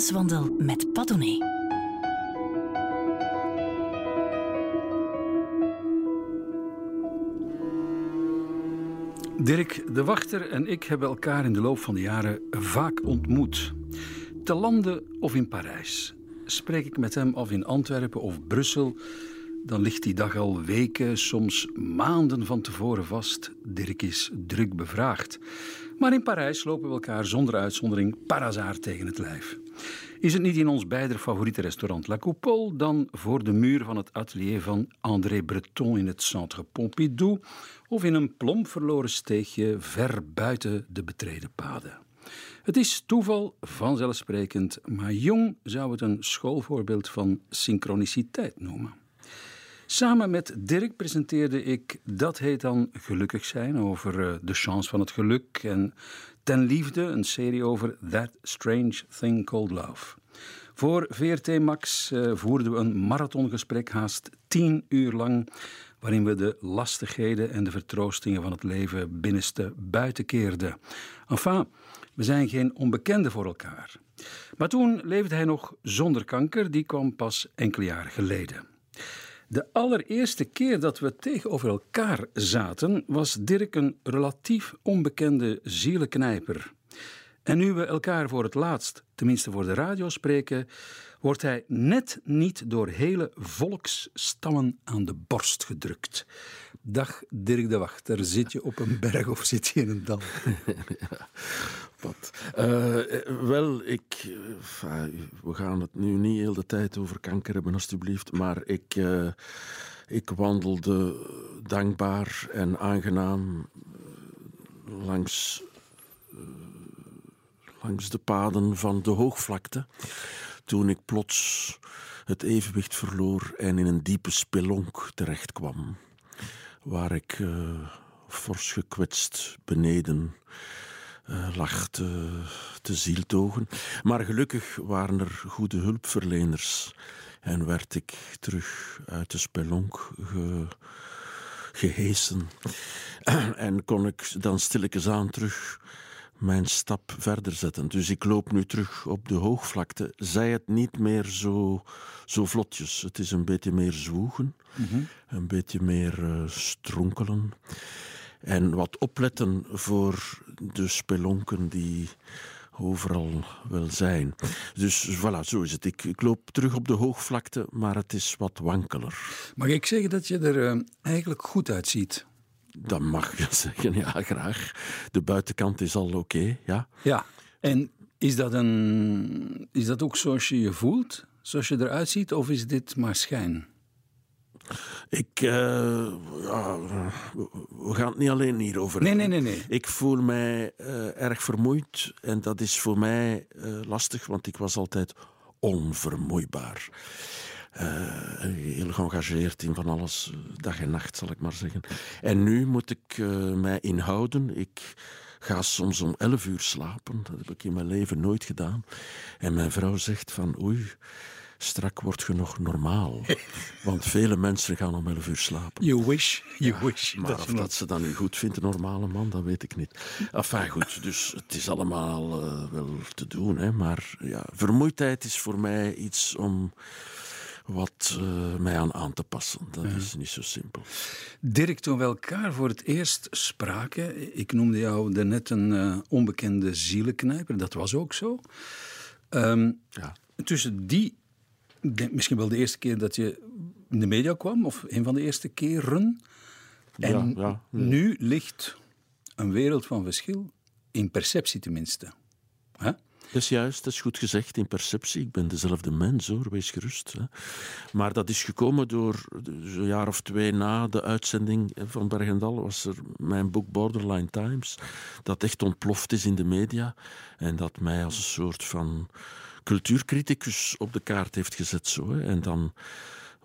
Levenswandel met Padone. Dirk de Wachter en ik hebben elkaar in de loop van de jaren vaak ontmoet. Te landen of in Parijs. Spreek ik met hem of in Antwerpen of Brussel, dan ligt die dag al weken, soms maanden van tevoren vast. Dirk is druk bevraagd. Maar in Parijs lopen we elkaar zonder uitzondering par tegen het lijf. Is het niet in ons beider favoriete restaurant La Coupole, dan voor de muur van het atelier van André Breton in het Centre Pompidou of in een plomp verloren steegje ver buiten de betreden paden. Het is toeval, vanzelfsprekend, maar jong zou het een schoolvoorbeeld van synchroniciteit noemen. Samen met Dirk presenteerde ik Dat heet dan Gelukkig zijn over eh, de chance van het geluk en Ten Liefde, een serie over That Strange Thing Called Love. Voor VRT Max uh, voerden we een marathongesprek haast tien uur lang, waarin we de lastigheden en de vertroostingen van het leven binnenste buiten keerden. Enfin, we zijn geen onbekenden voor elkaar. Maar toen leefde hij nog zonder kanker, die kwam pas enkele jaren geleden. De allereerste keer dat we tegenover elkaar zaten, was Dirk een relatief onbekende zielenknijper. En nu we elkaar voor het laatst, tenminste voor de radio, spreken, wordt hij net niet door hele volksstammen aan de borst gedrukt. Dag Dirk de Wachter, zit je op een berg of zit je in een dal? ja, wat? Uh, wel, ik. Uh, we gaan het nu niet heel de tijd over kanker hebben, alstublieft. Maar ik, uh, ik wandelde dankbaar en aangenaam langs langs de paden van de hoogvlakte, toen ik plots het evenwicht verloor en in een diepe spelonk terechtkwam, waar ik uh, fors gekwetst beneden uh, lag te, te zieltogen. Maar gelukkig waren er goede hulpverleners en werd ik terug uit de spelonk ge, gehesen. En kon ik dan stilletjes aan terug mijn stap verder zetten. Dus ik loop nu terug op de hoogvlakte. Zij het niet meer zo, zo vlotjes. Het is een beetje meer zwoegen, mm een beetje meer uh, stronkelen. En wat opletten voor de spelonken die overal wel zijn. Dus voilà, zo is het. Ik, ik, loop terug op de hoogvlakte, maar het is wat wankeler. Mag ik zeggen dat je er uh, eigenlijk goed uitziet? Dat mag je zeggen, ja, graag. De buitenkant is al oké, ja. Ja, en is dat, een, is dat ook zoals je je voelt? Zoals je eruit ziet, of is dit maar schijn? Ik, uh, ja, we gaan het niet alleen hierover Nee, nee, nee, nee. Ik voel mij uh, erg vermoeid en dat is voor mij uh, lastig, want ik was altijd onvermoeibaar. Uh, heel geëngageerd in van alles, dag en nacht zal ik maar zeggen. En nu moet ik uh, mij inhouden. Ik ga soms om elf uur slapen. Dat heb ik in mijn leven nooit gedaan. En mijn vrouw zegt van oei, strak word je nog normaal. Want vele mensen gaan om elf uur slapen. You wish, you ja, wish. Maar of dat ze dat nu goed vindt, een normale man, dat weet ik niet. Enfin goed, dus het is allemaal uh, wel te doen. Hè, maar ja, vermoeidheid is voor mij iets om wat uh, mij aan aan te passen. Dat ja. is niet zo simpel. Dirk, toen we elkaar voor het eerst spraken, ik noemde jou daarnet een uh, onbekende zielenknijper, dat was ook zo. Um, ja. Tussen die, misschien wel de eerste keer dat je in de media kwam, of een van de eerste keren, en ja, nu ligt een wereld van verschil, in perceptie tenminste. Huh? Dat is juist, dat is goed gezegd in perceptie. Ik ben dezelfde mens hoor, wees gerust. Hè. Maar dat is gekomen door een jaar of twee na de uitzending van Bergendal. Was er mijn boek Borderline Times, dat echt ontploft is in de media. En dat mij als een soort van cultuurcriticus op de kaart heeft gezet. Zo, hè. En dan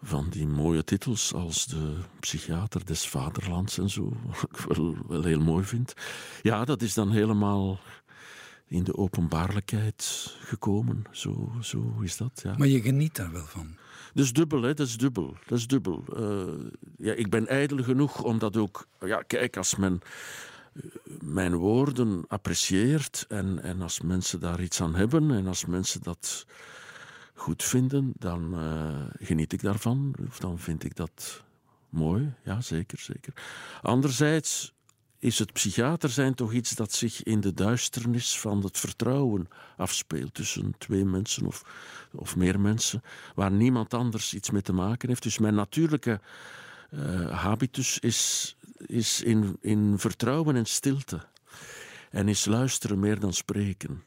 van die mooie titels als de psychiater des vaderlands en zo, wat ik wel, wel heel mooi vind. Ja, dat is dan helemaal in de openbaarlijkheid gekomen. Zo, zo is dat. Ja. Maar je geniet daar wel van. Dat is dubbel, hè? dat is dubbel. Dat is dubbel. Uh, ja, ik ben ijdel genoeg om dat ook. Ja, kijk, als men mijn woorden apprecieert en, en als mensen daar iets aan hebben en als mensen dat goed vinden, dan uh, geniet ik daarvan. Of dan vind ik dat mooi, ja, zeker, zeker. Anderzijds is het psychiater zijn toch iets dat zich in de duisternis van het vertrouwen afspeelt tussen twee mensen of, of meer mensen, waar niemand anders iets mee te maken heeft. Dus mijn natuurlijke uh, habitus is, is in, in vertrouwen en stilte. En is luisteren meer dan spreken.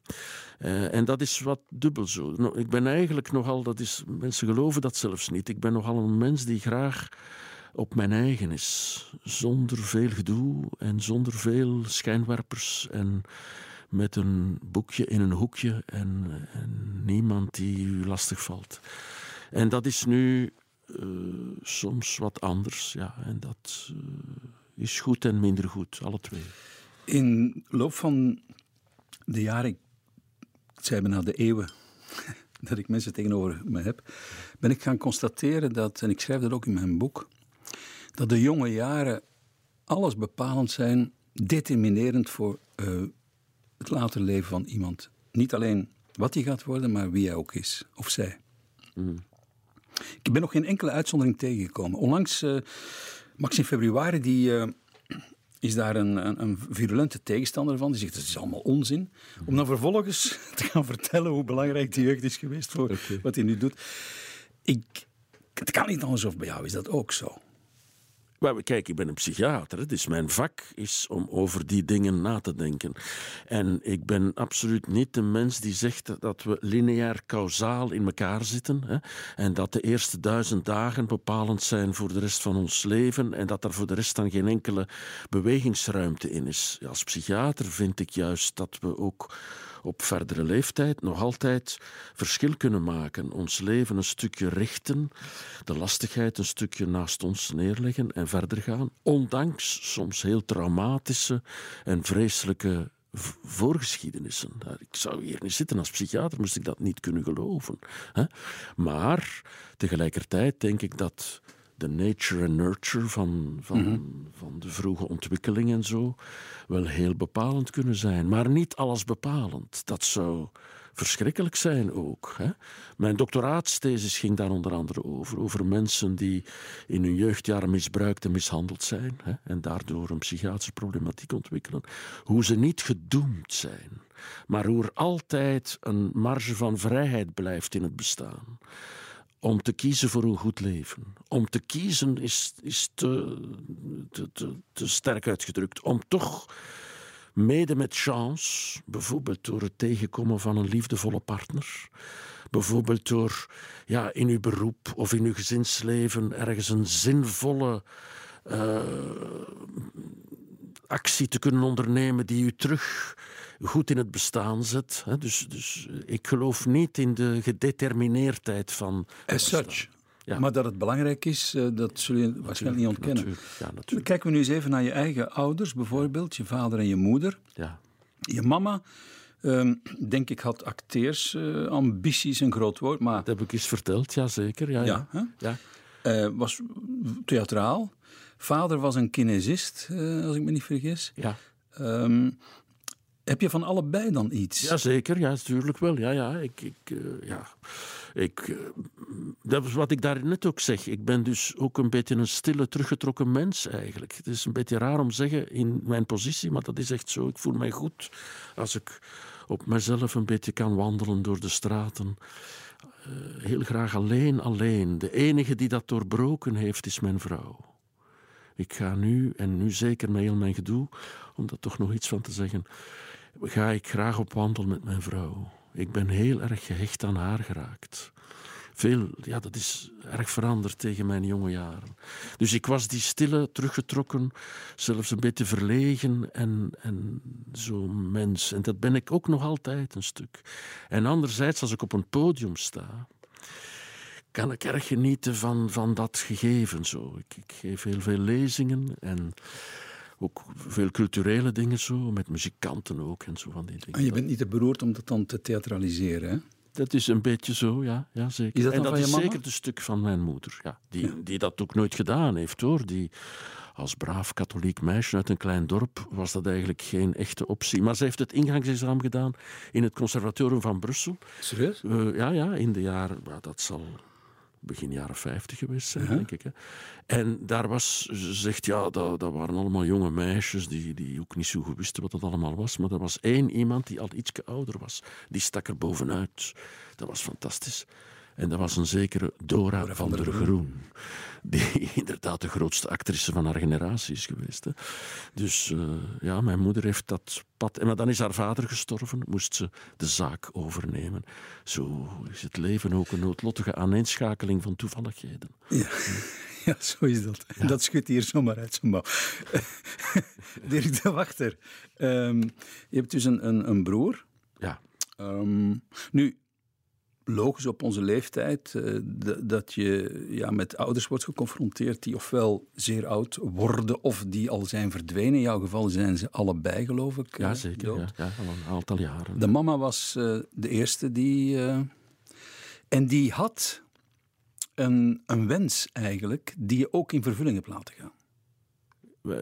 Uh, en dat is wat dubbel zo. Nou, ik ben eigenlijk nogal, dat is, mensen geloven dat zelfs niet. Ik ben nogal een mens die graag op mijn eigen is. Zonder veel gedoe en zonder veel schijnwerpers. En met een boekje in een hoekje en, en niemand die u lastig valt. En dat is nu uh, soms wat anders. Ja, en dat uh, is goed en minder goed, alle twee. In loop van de jaren, ik zei bijna de eeuwen, dat ik mensen tegenover me heb, ben ik gaan constateren dat, en ik schrijf dat ook in mijn boek, dat de jonge jaren alles bepalend zijn, determinerend voor uh, het later leven van iemand. Niet alleen wat hij gaat worden, maar wie hij ook is, of zij. Mm. Ik ben nog geen enkele uitzondering tegengekomen. Onlangs, uh, Maxim Februari, die uh, is daar een, een, een, virulente tegenstander van. Die zegt dat is allemaal onzin. Om dan vervolgens te gaan vertellen hoe belangrijk die jeugd is geweest voor okay. wat hij nu doet. Ik, het kan niet anders of bij jou is dat ook zo. Maar kijk, ik ben een psychiater, dus mijn vak is om over die dingen na te denken. En ik ben absoluut niet de mens die zegt dat we lineair kausaal in elkaar zitten hè, en dat de eerste duizend dagen bepalend zijn voor de rest van ons leven en dat er voor de rest dan geen enkele bewegingsruimte in is. Als psychiater vind ik juist dat we ook op verdere leeftijd nog altijd verschil kunnen maken. Ons leven een stukje richten, de lastigheid een stukje naast ons neerleggen en verder gaan, ondanks soms heel traumatische en vreselijke voorgeschiedenissen. Ik zou hier niet zitten als psychiater, moest ik dat niet kunnen geloven. Maar tegelijkertijd denk ik dat de nature en nurture van, van, mhm. van de vroege ontwikkeling en zo wel heel bepalend kunnen zijn. Maar niet alles bepalend. Dat zou verschrikkelijk zijn ook. Hè? Mijn doctoraatsthesis ging daar onder andere over. Over mensen die in hun jeugdjaren misbruikt en mishandeld zijn. Hè? En daardoor een psychiatrische problematiek ontwikkelen. Hoe ze niet gedoemd zijn. Maar hoe er altijd een marge van vrijheid blijft in het bestaan om te kiezen voor een goed leven. Om te kiezen is, is te, te, te, te sterk uitgedrukt. Om toch mede met chance, bijvoorbeeld door het tegenkomen van een liefdevolle partner, bijvoorbeeld door ja, in uw beroep of in uw gezinsleven ergens een zinvolle uh, actie te kunnen ondernemen die u terug goed in het bestaan zet. Dus, dus ik geloof niet in de gedetermineerdheid van. As such. Ja. Maar dat het belangrijk is, eh, dat zul je waarschijnlijk niet ontkennen. Natuurlijk, ja, natuurlijk. Kijken we nu eens even naar je eigen ouders, bijvoorbeeld, je vader en je moeder. Ja. Je mama, um, denk ik, had acteersambities, uh, een groot woord. Maar... Dat heb ik eens verteld, ja zeker. Ja, ja. ja. Uh, was theatraal. Vader was een kinesist, uh, als ik me niet vergis. Ja. Um, heb je van allebei dan iets? Jazeker, ja, natuurlijk wel. Ja, ja, ik, ik, ja. Ik, uh, dat is wat ik daar net ook zeg. Ik ben dus ook een beetje een stille, teruggetrokken mens eigenlijk. Het is een beetje raar om te zeggen in mijn positie, maar dat is echt zo. Ik voel mij goed als ik op mezelf een beetje kan wandelen door de straten. Uh, heel graag alleen, alleen. De enige die dat doorbroken heeft, is mijn vrouw. Ik ga nu, en nu zeker met heel mijn gedoe, om daar toch nog iets van te zeggen ga ik graag op wandel met mijn vrouw. Ik ben heel erg gehecht aan haar geraakt. Veel, ja, dat is erg veranderd tegen mijn jonge jaren. Dus ik was die stille, teruggetrokken, zelfs een beetje verlegen en, en zo'n mens. En dat ben ik ook nog altijd een stuk. En anderzijds, als ik op een podium sta, kan ik erg genieten van, van dat gegeven. Zo. Ik, ik geef heel veel lezingen en ook veel culturele dingen zo, met muzikanten ook en zo van die dingen. En je bent niet te beroerd om dat dan te theatraliseren, hè? dat is een beetje zo, ja, ja zeker. Is dat en dat is zeker het stuk van mijn moeder, ja. Die, die dat ook nooit gedaan heeft, hoor. Die, als braaf katholiek meisje uit een klein dorp was dat eigenlijk geen echte optie. Maar ze heeft het ingangsexamen gedaan in het conservatorium van Brussel. Serieus? Eh, ja, ja, in de jaren, ja, dat zal begin jaren 50 geweest zijn, denk ik. Hè. En daar was, ze zegt, ja, dat, dat waren allemaal jonge meisjes die, die ook niet zo goed wisten wat dat allemaal was. Maar er was één iemand die al iets ouder was. Die stak er bovenuit. Dat was fantastisch. En dat was een zekere Dora, van, der Groen. Die inderdaad de grootste actrice van haar generatie is geweest. Hè. Dus eh, ja, mijn moeder heeft dat pad. En maar dan is haar vader gestorven, moest ze de zaak overnemen. Zo is het leven ook een noodlottige aaneenschakeling van toevalligheden. Ja. ja, zo is dat. Dat schudt hier zomaar uit zijn mouw. Dirk de Wachter, ehm, je hebt dus een, een, een broer. Ja, Ehm, nu, logisch op onze leeftijd eh, dat je ja, met ouders wordt geconfronteerd die ofwel zeer oud worden of die al zijn verdwenen. In jouw geval zijn ze allebei, geloof ik. ja eh, zeker. Ja, ja, al een aantal jaren. De mama was eh, de eerste die. en die had een, een wens eigenlijk, die je ook in vervulling hebt laten gaan.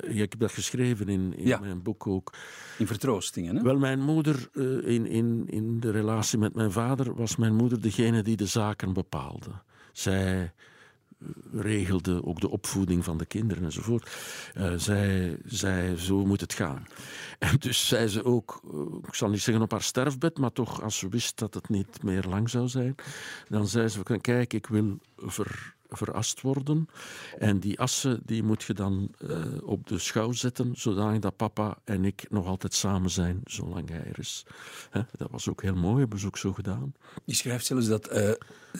Ik heb dat geschreven in, in Ja. mijn boek ook. In vertroostingen, hè? Wel, mijn moeder, eh, in, in, in de relatie met mijn vader, was mijn moeder degene die de zaken bepaalde. Zij eh, regelde ook de opvoeding van de kinderen enzovoort. Eh, zij zei, zo moet het gaan. En dus zei ze ook, ik zal niet zeggen op haar sterfbed, maar toch als ze wist dat het niet meer lang zou zijn, dan zei ze, kijk, ik wil ver, verast worden. En die assen die moet je dan eh, op de schouw zetten, zodanig dat papa en ik nog altijd samen zijn, zolang hij er is. Hè, dat was ook heel mooi, hebben ze ook zo gedaan. Je schrijft zelfs dat. eh,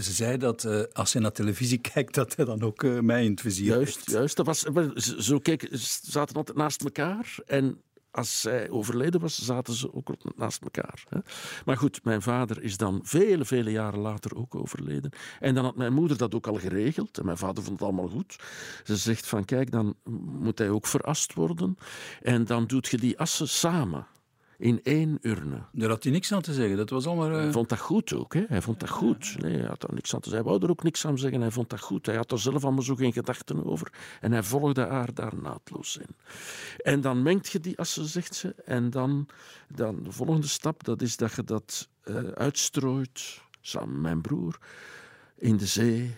ze zei dat eh, als hij naar televisie kijkt, dat hij dan ook mij in het vizier Juist, heeft. juist. Dat was, zo keken, ze zaten altijd naast elkaar. En als zij overleden was, zaten ze ook naast elkaar. Maar goed, mijn vader is dan vele, vele jaren later ook overleden. En dan had mijn moeder dat ook al geregeld. En mijn vader vond het allemaal goed. Ze zegt van, kijk, dan moet hij ook verast worden. En dan doet je die assen samen. In één urne. Daar had hij niks aan te zeggen. Dat was allemaal. eh, Hij vond dat goed ook. Hè? Hij vond dat goed. Nee, hij had daar niks aan te zeggen. Hij wou er ook niks aan zeggen. Hij vond dat goed. Hij had er zelf allemaal zo geen gedachten over. En hij volgde haar daar naadloos in. En dan mengt je die assen, zegt ze. En dan, dan de volgende stap, dat is dat je dat eh, uitstrooit, samen met mijn broer, in de zee.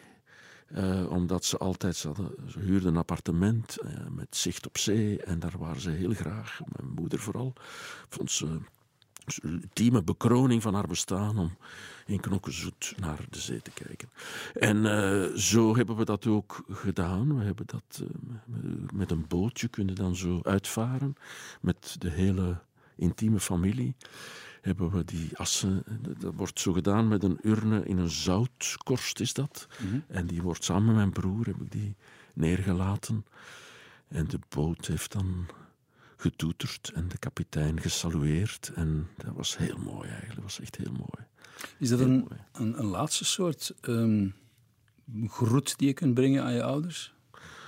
Eh, omdat ze altijd, ze, hadden, ze huurden een appartement eh, met zicht op zee. En daar waren ze heel graag, mijn moeder vooral, vond ze ultieme bekroning van haar bestaan om in knokkenzoet naar de zee te kijken. En eh, zo hebben we dat ook gedaan. We hebben dat met een bootje kunnen dan zo uitvaren met de hele intieme familie. Hebben we die assen, dat wordt zo gedaan met een urne in een zoutkorst, is dat. En die wordt samen met mijn broer, heb ik die neergelaten. En de boot heeft dan getoeterd en de kapitein gesalueerd. En dat was heel mooi eigenlijk, dat was echt heel mooi. is dat een, een, een laatste soort ehm, groet die je kunt brengen aan je ouders?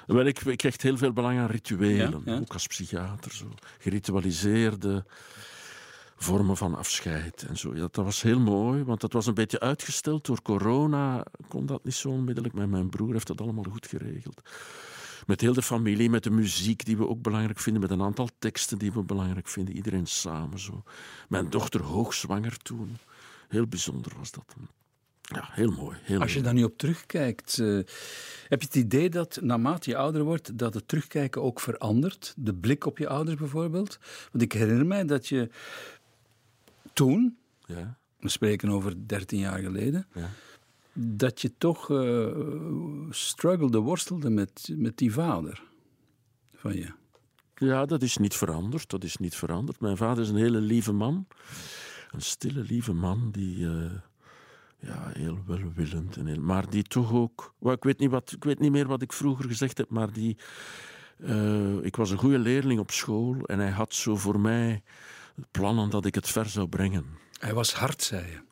Wel, ik, ik hecht heel veel belang aan rituelen, Ja, ja. ook als psychiater. Zo. Geritualiseerde vormen van afscheid en zo. Ja, dat was heel mooi, want dat was een beetje uitgesteld door corona. Kon dat niet zo onmiddellijk, maar mijn broer heeft dat allemaal goed geregeld. Met heel de familie, met de muziek die we ook belangrijk vinden, met een aantal teksten die we belangrijk vinden. Iedereen samen zo. Mijn dochter hoogzwanger toen. Heel bijzonder was dat. Ja, heel mooi. Heel Als je daar nu op terugkijkt, eh, heb je het idee dat naarmate je ouder wordt, dat het terugkijken ook verandert? De blik op je ouders bijvoorbeeld? Want ik herinner mij dat je toen, Ja, we spreken over 13 jaar geleden, ja. dat je toch eh struggelde, worstelde met, met die vader van je. Ja, dat is niet veranderd. Dat is niet veranderd. Mijn vader is een hele lieve man. Een stille, lieve man die... eh, ja, heel welwillend. En heel, maar die toch ook... ik, weet niet wat, ik weet niet meer wat ik vroeger gezegd heb, maar die... eh, ik was een goede leerling op school en hij had zo voor mij plannen dat ik het ver zou brengen. Hij was hard, zei je.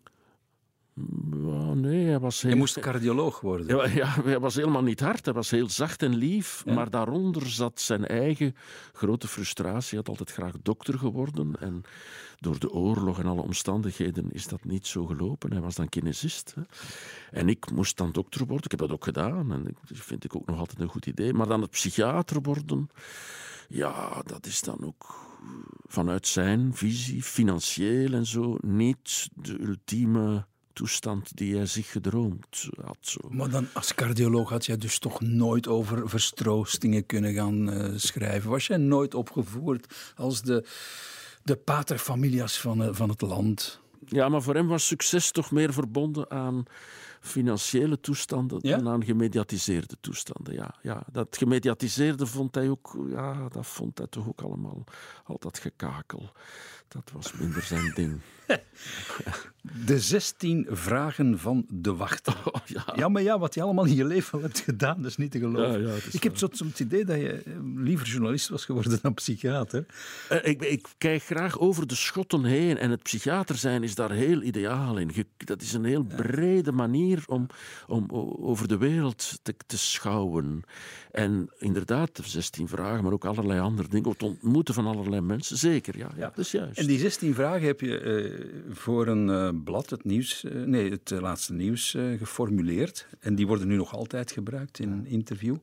Nee, hij was heel... Je moest cardioloog worden. Ja, ja, hij was helemaal niet hard. Hij was heel zacht en lief. Maar daaronder zat zijn eigen grote frustratie. Hij had altijd graag dokter geworden. En door de oorlog en alle omstandigheden is dat niet zo gelopen. Hij was dan kinesist. Hè. En ik moest dan dokter worden. Ik heb dat ook gedaan. En dat vind ik ook nog altijd een goed idee. Maar dan het psychiater worden... Ja, dat is dan ook vanuit zijn visie, financieel en zo, niet de ultieme toestand die hij zich gedroomd had. Zo. Maar dan als cardioloog had jij dus toch nooit over verstroostingen kunnen gaan uh, schrijven? Was jij nooit opgevoerd als de, de paterfamilias van, uh, van het land? Ja, maar voor hem was succes toch meer verbonden aan financiële toestanden Ja? dan aan gemediatiseerde toestanden. Ja, ja, dat gemediatiseerde vond hij ook, ja, dat vond hij toch ook allemaal altijd gekakel. Dat was minder zijn ding. De 16 vragen van de wachter. Oh, ja. Ja, maar ja, wat je allemaal in je leven hebt gedaan, dat is niet te geloven. Ja, ja, ik heb soms het idee dat je eh, liever journalist was geworden dan psychiater. Eh, ik, ik kijk graag over de schotten heen en het psychiater zijn is daar heel ideaal in. Je- dat is een heel brede manier om, om over de wereld te, te schouwen. En inderdaad, de 16 vragen, maar ook allerlei andere dingen. Het ontmoeten van allerlei mensen, zeker. Ja, ja, dat is juist. En die 16 vragen heb je eh, voor een eh, blad, het nieuws, eh, nee, het laatste nieuws, geformuleerd. En die worden nu nog altijd gebruikt in een interview.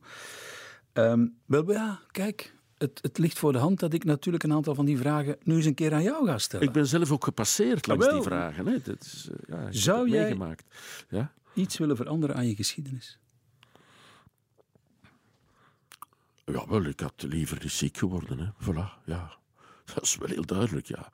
Ehm, wel, ja, kijk, het, het ligt voor de hand dat ik natuurlijk een aantal van die vragen nu eens een keer aan jou ga stellen. Ik ben zelf ook gepasseerd langs die vragen. Hè. Dat is, ja, Zou jij- meegemaakt. Ja? Iets willen veranderen aan je geschiedenis? Ja, wel, ik had liever ziek geworden. Hè. Voilà, ja. Dat is wel heel duidelijk, ja.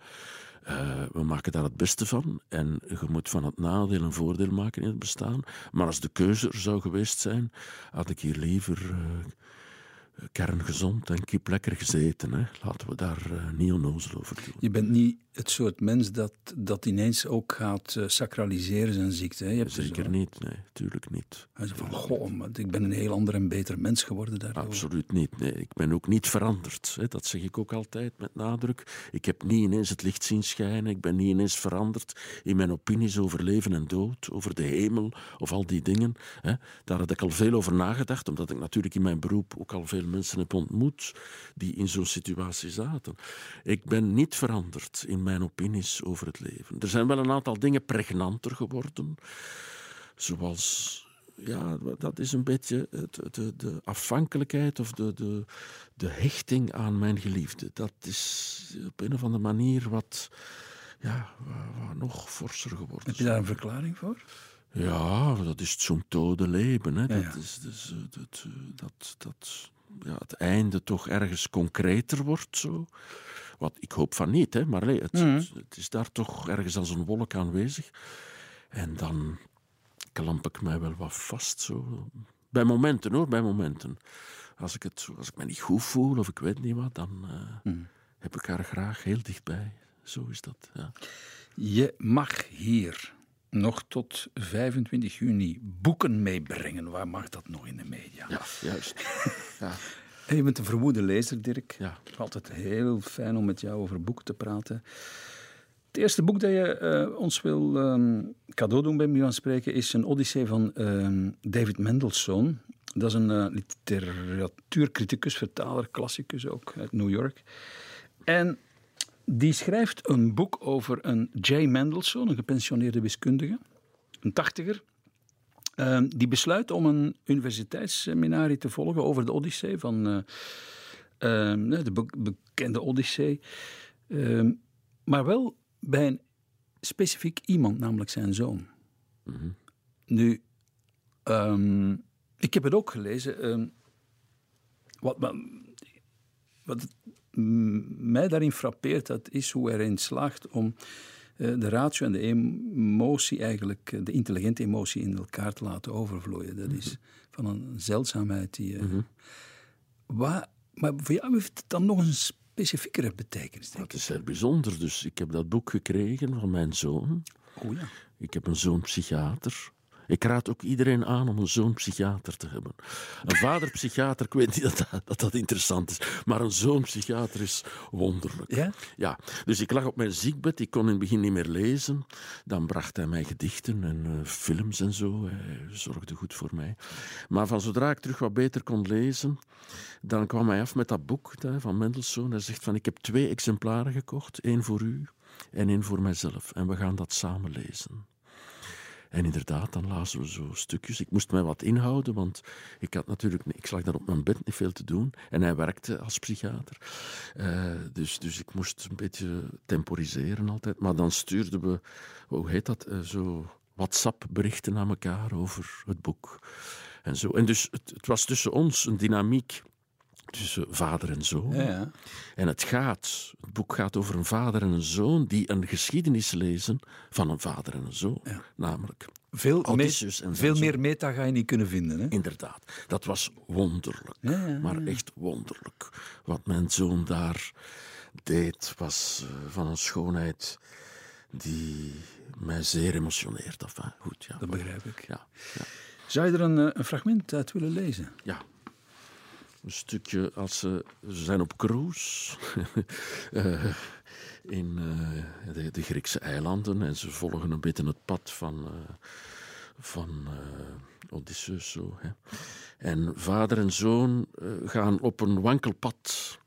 Eh, we maken daar het beste van. En je moet van het nadeel een voordeel maken in het bestaan. Maar als de keuze er zou geweest zijn, had ik hier liever eh, kerngezond en kip lekker gezeten. Hè. Laten we daar eh, niet onnozel over doen. Je bent niet het soort mens dat, dat ineens ook gaat eh, sacraliseren zijn ziekte. Hè? Je hebt dus Zeker niet, nee, tuurlijk niet. Hij zegt van, goh, maar ik ben een heel ander en beter mens geworden daardoor. Absoluut niet. Nee, ik ben ook niet veranderd. Hè. Dat zeg ik ook altijd met nadruk. Ik heb niet ineens het licht zien schijnen. Ik ben niet ineens veranderd in mijn opinies over leven en dood, over de hemel of al die dingen. Hè. Daar had ik al veel over nagedacht, omdat ik natuurlijk in mijn beroep ook al veel mensen heb ontmoet die in zo'n situatie zaten. Ik ben niet veranderd in mijn opinies over het leven. Er zijn wel een aantal dingen pregnanter geworden, zoals ja, dat is een beetje het, de, de afhankelijkheid of de, de, de hechting aan mijn geliefde. Dat is op een of andere manier wat, ja, wat, wat nog forser geworden. Heb je daar een verklaring voor? Ja, dat is het zo'n tode leven. Hè. Ja, Dat is dus, eh, dat, dat, dat ja, het einde toch ergens concreter wordt. Zo. Wat, ik hoop van niet, hè, maar nee, het, Mhm. het, het is daar toch ergens als een wolk aanwezig. En dan klamp ik mij wel wat vast. Zo. Bij momenten hoor, bij momenten. Als ik, het, als ik me niet goed voel of ik weet niet wat, dan eh, Mhm. heb ik haar graag heel dichtbij. Zo is dat. Ja. Je mag hier nog tot 25 juni boeken meebrengen. Waar mag dat nog in de media? ja, juist. ja. Je bent een vermoede lezer, Dirk. Ja. Altijd heel fijn om met jou over boeken te praten. Het eerste boek dat je eh, ons wil ehm, cadeau doen, bij mij van spreken, is een Odyssee van ehm, David Mendelssohn. Dat is een eh, literatuurcriticus, vertaler, klassicus ook uit New York. En die schrijft een boek over een J. Mendelssohn, een gepensioneerde wiskundige, een tachtiger. Ehm, die besluit om een universiteitsseminarie te volgen over de Odyssee van eh, ehm, de be- bekende Odyssee. Ehm, maar wel bij een specifiek iemand, namelijk zijn zoon. Nu, ehm, ik heb het ook gelezen. wat, wat, mij daarin frappeert, dat is hoe hij erin slaagt om de ratio en de emotie, eigenlijk eh, de intelligente emotie, in elkaar te laten overvloeien. Dat is van een zeldzaamheid die. eh, waar, maar voor jou heeft het dan nog een specifiekere betekenis, denk Dat is heel bijzonder. Dus ik heb dat boek gekregen van mijn zoon. ik. Oh ja. Ik heb een zoon psychiater. Ik raad ook iedereen aan om een zoon psychiater te hebben. Een vader psychiater, ik weet niet dat dat, dat, dat interessant is, maar een zoon psychiater is wonderlijk. Ja? Ja, dus ik lag op mijn ziekbed, ik kon in het begin niet meer lezen. Dan bracht hij mij gedichten en uh, films en zo. Hij zorgde goed voor mij. Maar van zodra ik terug wat beter kon lezen, dan kwam hij af met dat boek van Mendelssohn. Hij zegt van, ik heb twee exemplaren gekocht, één voor u en één voor mijzelf. En we gaan dat samen lezen. En inderdaad, dan lazen we zo stukjes. Ik moest mij wat inhouden, want ik had natuurlijk, ik lag daar op mijn bed niet veel te doen. En hij werkte als psychiater. Uh, dus, dus ik moest een beetje temporiseren altijd. Maar dan stuurden we, hoe heet dat, uh, zo WhatsApp-berichten aan elkaar over het boek. En, zo. en dus het, het was tussen ons een dynamiek tussen vader en zoon. Ja, ja. En het gaat, het boek gaat over een vader en een zoon die een geschiedenis lezen van een vader en een zoon. Ja. Namelijk Veel, Odysseus en veel meer meta ga je niet kunnen vinden. Hè? Inderdaad, dat was wonderlijk. Ja, ja, maar echt wonderlijk. Wat mijn zoon daar deed, was eh, van een schoonheid die mij zeer emotioneert. Enfin, goed, ja. Dat begrijp ik. Ja, ja, Zou je er een, eh, een fragment uit willen lezen? ja. Een stukje als ze, zijn op cruise eh, in eh, de, Griekse eilanden en ze volgen een beetje het pad van, eh, van Odysseus. Zo, hè. En vader en zoon gaan op een wankel pad.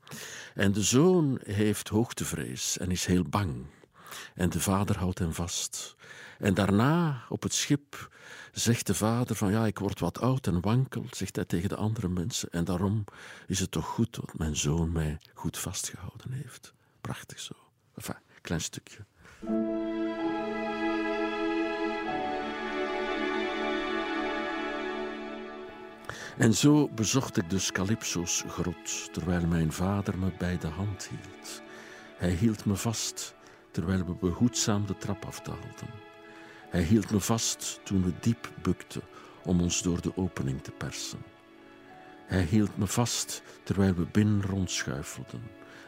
En de zoon heeft hoogtevrees en is heel bang. En de vader houdt hem vast. En daarna, op het schip, zegt de vader van ja, ik word wat oud en wankel, zegt hij tegen de andere mensen. En daarom is het toch goed dat mijn zoon mij goed vastgehouden heeft. Prachtig zo. Enfin, klein stukje. En zo bezocht ik dus Calypso's grot, terwijl mijn vader me bij de hand hield. Hij hield me vast, terwijl we behoedzaam de trap afdaalden. Hij hield me vast toen we diep bukten om ons door de opening te persen. Hij hield me vast terwijl we binnen rondschuifelden,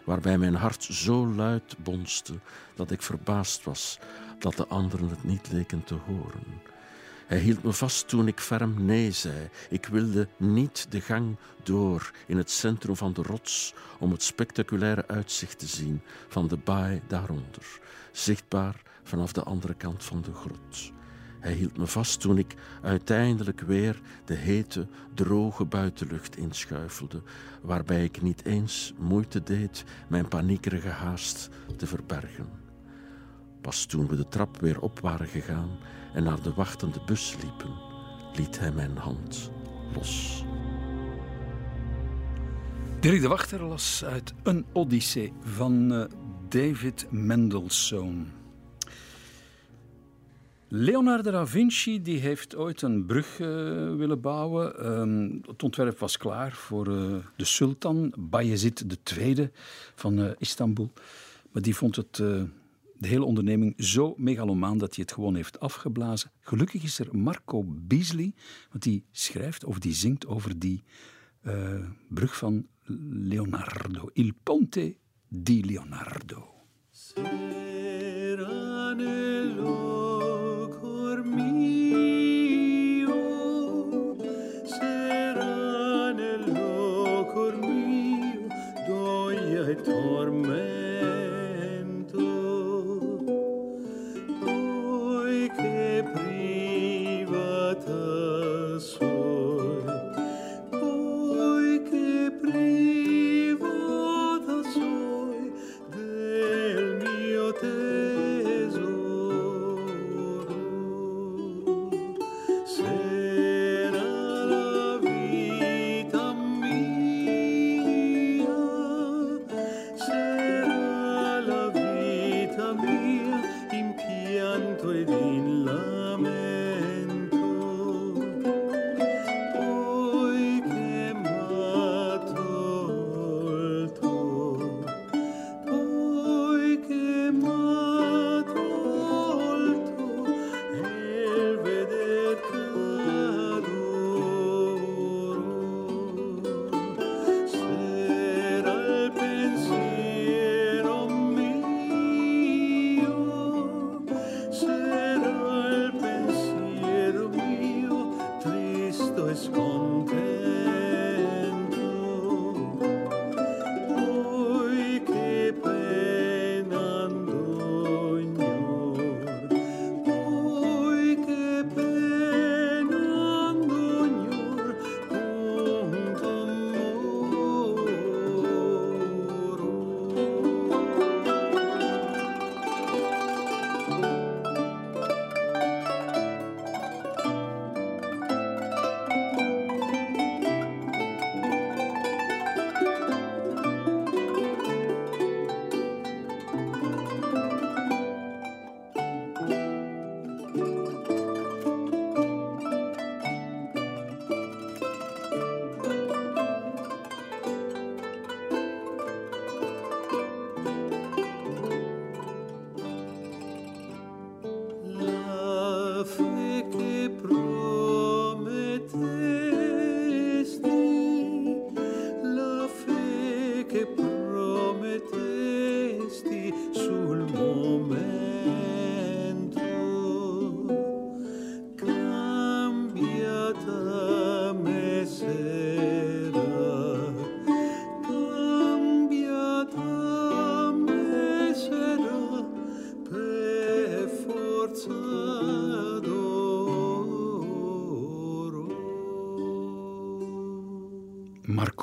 waarbij mijn hart zo luid bonste dat ik verbaasd was dat de anderen het niet leken te horen. Hij hield me vast toen ik ferm nee zei. Ik wilde niet de gang door in het centrum van de rots om het spectaculaire uitzicht te zien van de baai daaronder, zichtbaar vanaf de andere kant van de grot. Hij hield me vast toen ik uiteindelijk weer de hete, droge buitenlucht inschuifelde, waarbij ik niet eens moeite deed mijn paniekerige haast te verbergen. Pas toen we de trap weer op waren gegaan en naar de wachtende bus liepen, liet hij mijn hand los. Dirk de Wachter las uit Een Odyssee van eh, David Mendelssohn. Leonardo da Vinci die heeft ooit een brug eh, willen bouwen. Ehm, het ontwerp was klaar voor eh, de sultan Bayezid II van eh, Istanbul. Maar die vond het, de hele onderneming zo megalomaan dat hij het gewoon heeft afgeblazen. Gelukkig is er Marco Beasley, want die schrijft of die zingt over die brug van Leonardo. Il Ponte di Leonardo.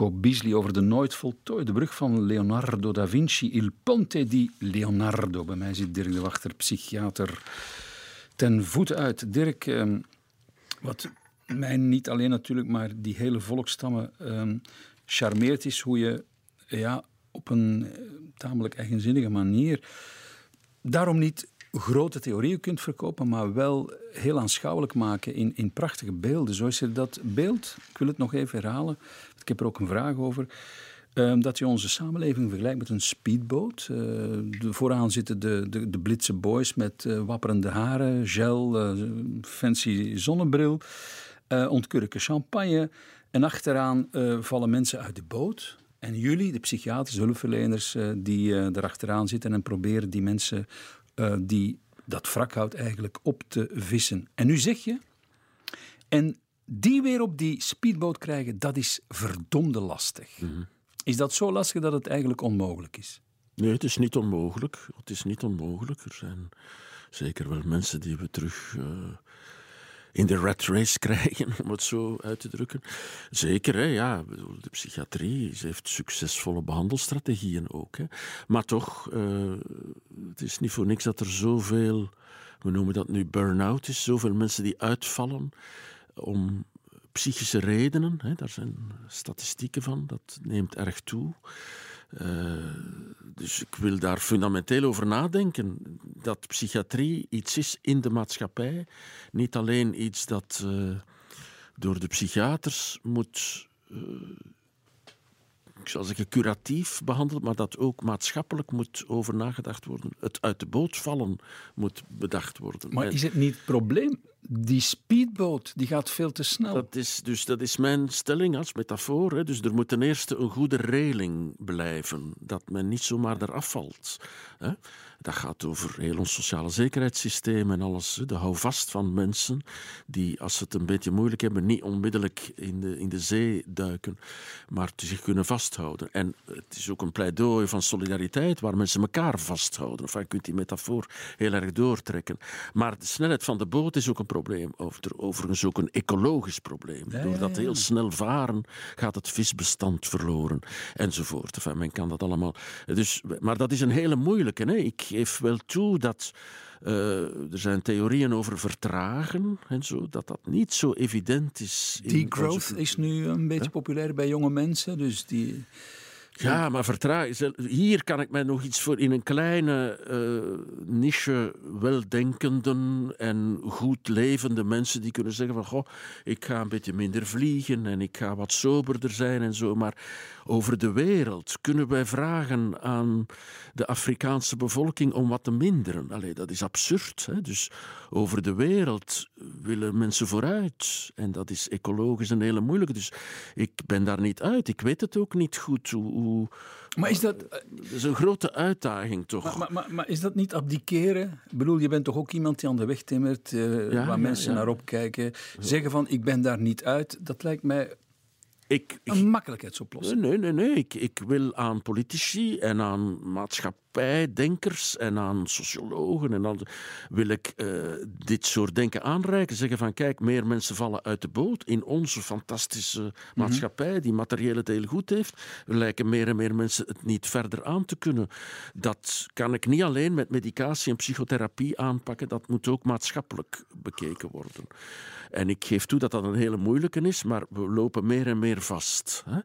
Beasley over de nooit voltooide brug van Leonardo da Vinci, Il Ponte di Leonardo. Bij mij zit Dirk de Wachter, psychiater, ten voeten uit. Dirk, ehm, wat mij niet alleen natuurlijk, maar die hele volkstammen ehm, charmeert is hoe je ja, op een eh, tamelijk eigenzinnige manier daarom niet grote theorieën kunt verkopen, maar wel heel aanschouwelijk maken in, in prachtige beelden. Zo is er dat beeld, ik wil het nog even herhalen, ik heb er ook een vraag over, ehm, dat je onze samenleving vergelijkt met een speedboot. Eh, vooraan zitten de, de, de blitse boys met eh, wapperende haren, gel, eh, fancy zonnebril, ontkurken champagne. En achteraan vallen mensen uit de boot. En jullie, de psychiaters, de hulpverleners, die erachteraan zitten en proberen die mensen die dat wrakhout eigenlijk op te vissen. En nu zeg je, en die weer op die speedboot krijgen, dat is verdomde lastig. Is dat zo lastig dat het eigenlijk onmogelijk is? Nee, het is niet onmogelijk. Het is niet onmogelijk. Er zijn zeker wel mensen die we terug eh, in de rat race krijgen, om het zo uit te drukken. Zeker, hè, ja. De psychiatrie ze heeft succesvolle behandelstrategieën ook. Hè. Maar toch, eh, het is niet voor niks dat er zoveel, we noemen dat nu burn-out is, zoveel mensen die uitvallen om psychische redenen. Hè, daar zijn statistieken van, dat neemt erg toe. Eh, dus ik wil daar fundamenteel over nadenken. Dat psychiatrie iets is in de maatschappij. Niet alleen iets dat eh, door de psychiaters moet, eh, ik zou zeggen, curatief behandeld, maar dat ook maatschappelijk moet over nagedacht worden. Het uit de boot vallen moet bedacht worden. Maar En- is het niet het probleem? Die speedboot die gaat veel te snel. Dat is, dus dat is mijn stelling als metafoor. Hè. Dus er moet ten eerste een goede reling blijven. Dat men niet zomaar eraf valt. Hè. Dat gaat over heel ons sociale zekerheidssysteem en alles. De houvast van mensen die, als ze het een beetje moeilijk hebben, niet onmiddellijk in de, in de zee duiken, maar zich kunnen vasthouden. En het is ook een pleidooi van solidariteit waar mensen elkaar vasthouden. Enfin, je kunt die metafoor heel erg doortrekken. Maar de snelheid van de boot is ook een probleem. Over- Overigens ook een ecologisch probleem. Ja, Door dat ja, ja. heel snel varen gaat het visbestand verloren. Enzovoort. Enfin, men kan dat allemaal. Dus, maar dat is een hele moeilijke. Hè? Ik geef wel toe dat. eh, er zijn theorieën over vertragen en zo, dat dat niet zo evident is. Degrowth onze- is nu een beetje populair bij jonge mensen. Dus die... Ja, maar vertragen. Hier kan ik mij nog iets voor in een kleine eh, niche weldenkenden en goed levende mensen die kunnen zeggen van goh, ik ga een beetje minder vliegen en ik ga wat soberder zijn en zo. Maar over de wereld kunnen wij vragen aan de Afrikaanse bevolking om wat te minderen. Allee, dat is absurd. Hè? Dus over de wereld willen mensen vooruit. En dat is ecologisch een hele moeilijke. Dus ik ben daar niet uit. Ik weet het ook niet goed hoe. hoe Maar is dat, dat is een grote uitdaging toch? maar, maar, maar, maar is dat niet abdiceren? Ik bedoel, je bent toch ook iemand die aan de weg timmert, eh, Ja, waar ja, mensen ja. naar opkijken. Zeggen van, ik ben daar niet uit. Dat lijkt mij ik, ik, een makkelijkheidsoplossing. Nee, nee, nee. Ik, ik wil aan politici en aan maatschappijdenkers en aan sociologen en aan, wil ik eh, dit soort denken aanreiken. Zeggen van kijk, meer mensen vallen uit de boot in onze fantastische maatschappij die materieel het heel goed heeft. Lijken meer en meer mensen het niet verder aan te kunnen. Dat kan ik niet alleen met medicatie en psychotherapie aanpakken. Dat moet ook maatschappelijk bekeken worden. En ik geef toe dat dat een hele moeilijke is, maar we lopen meer en meer vast. Hè?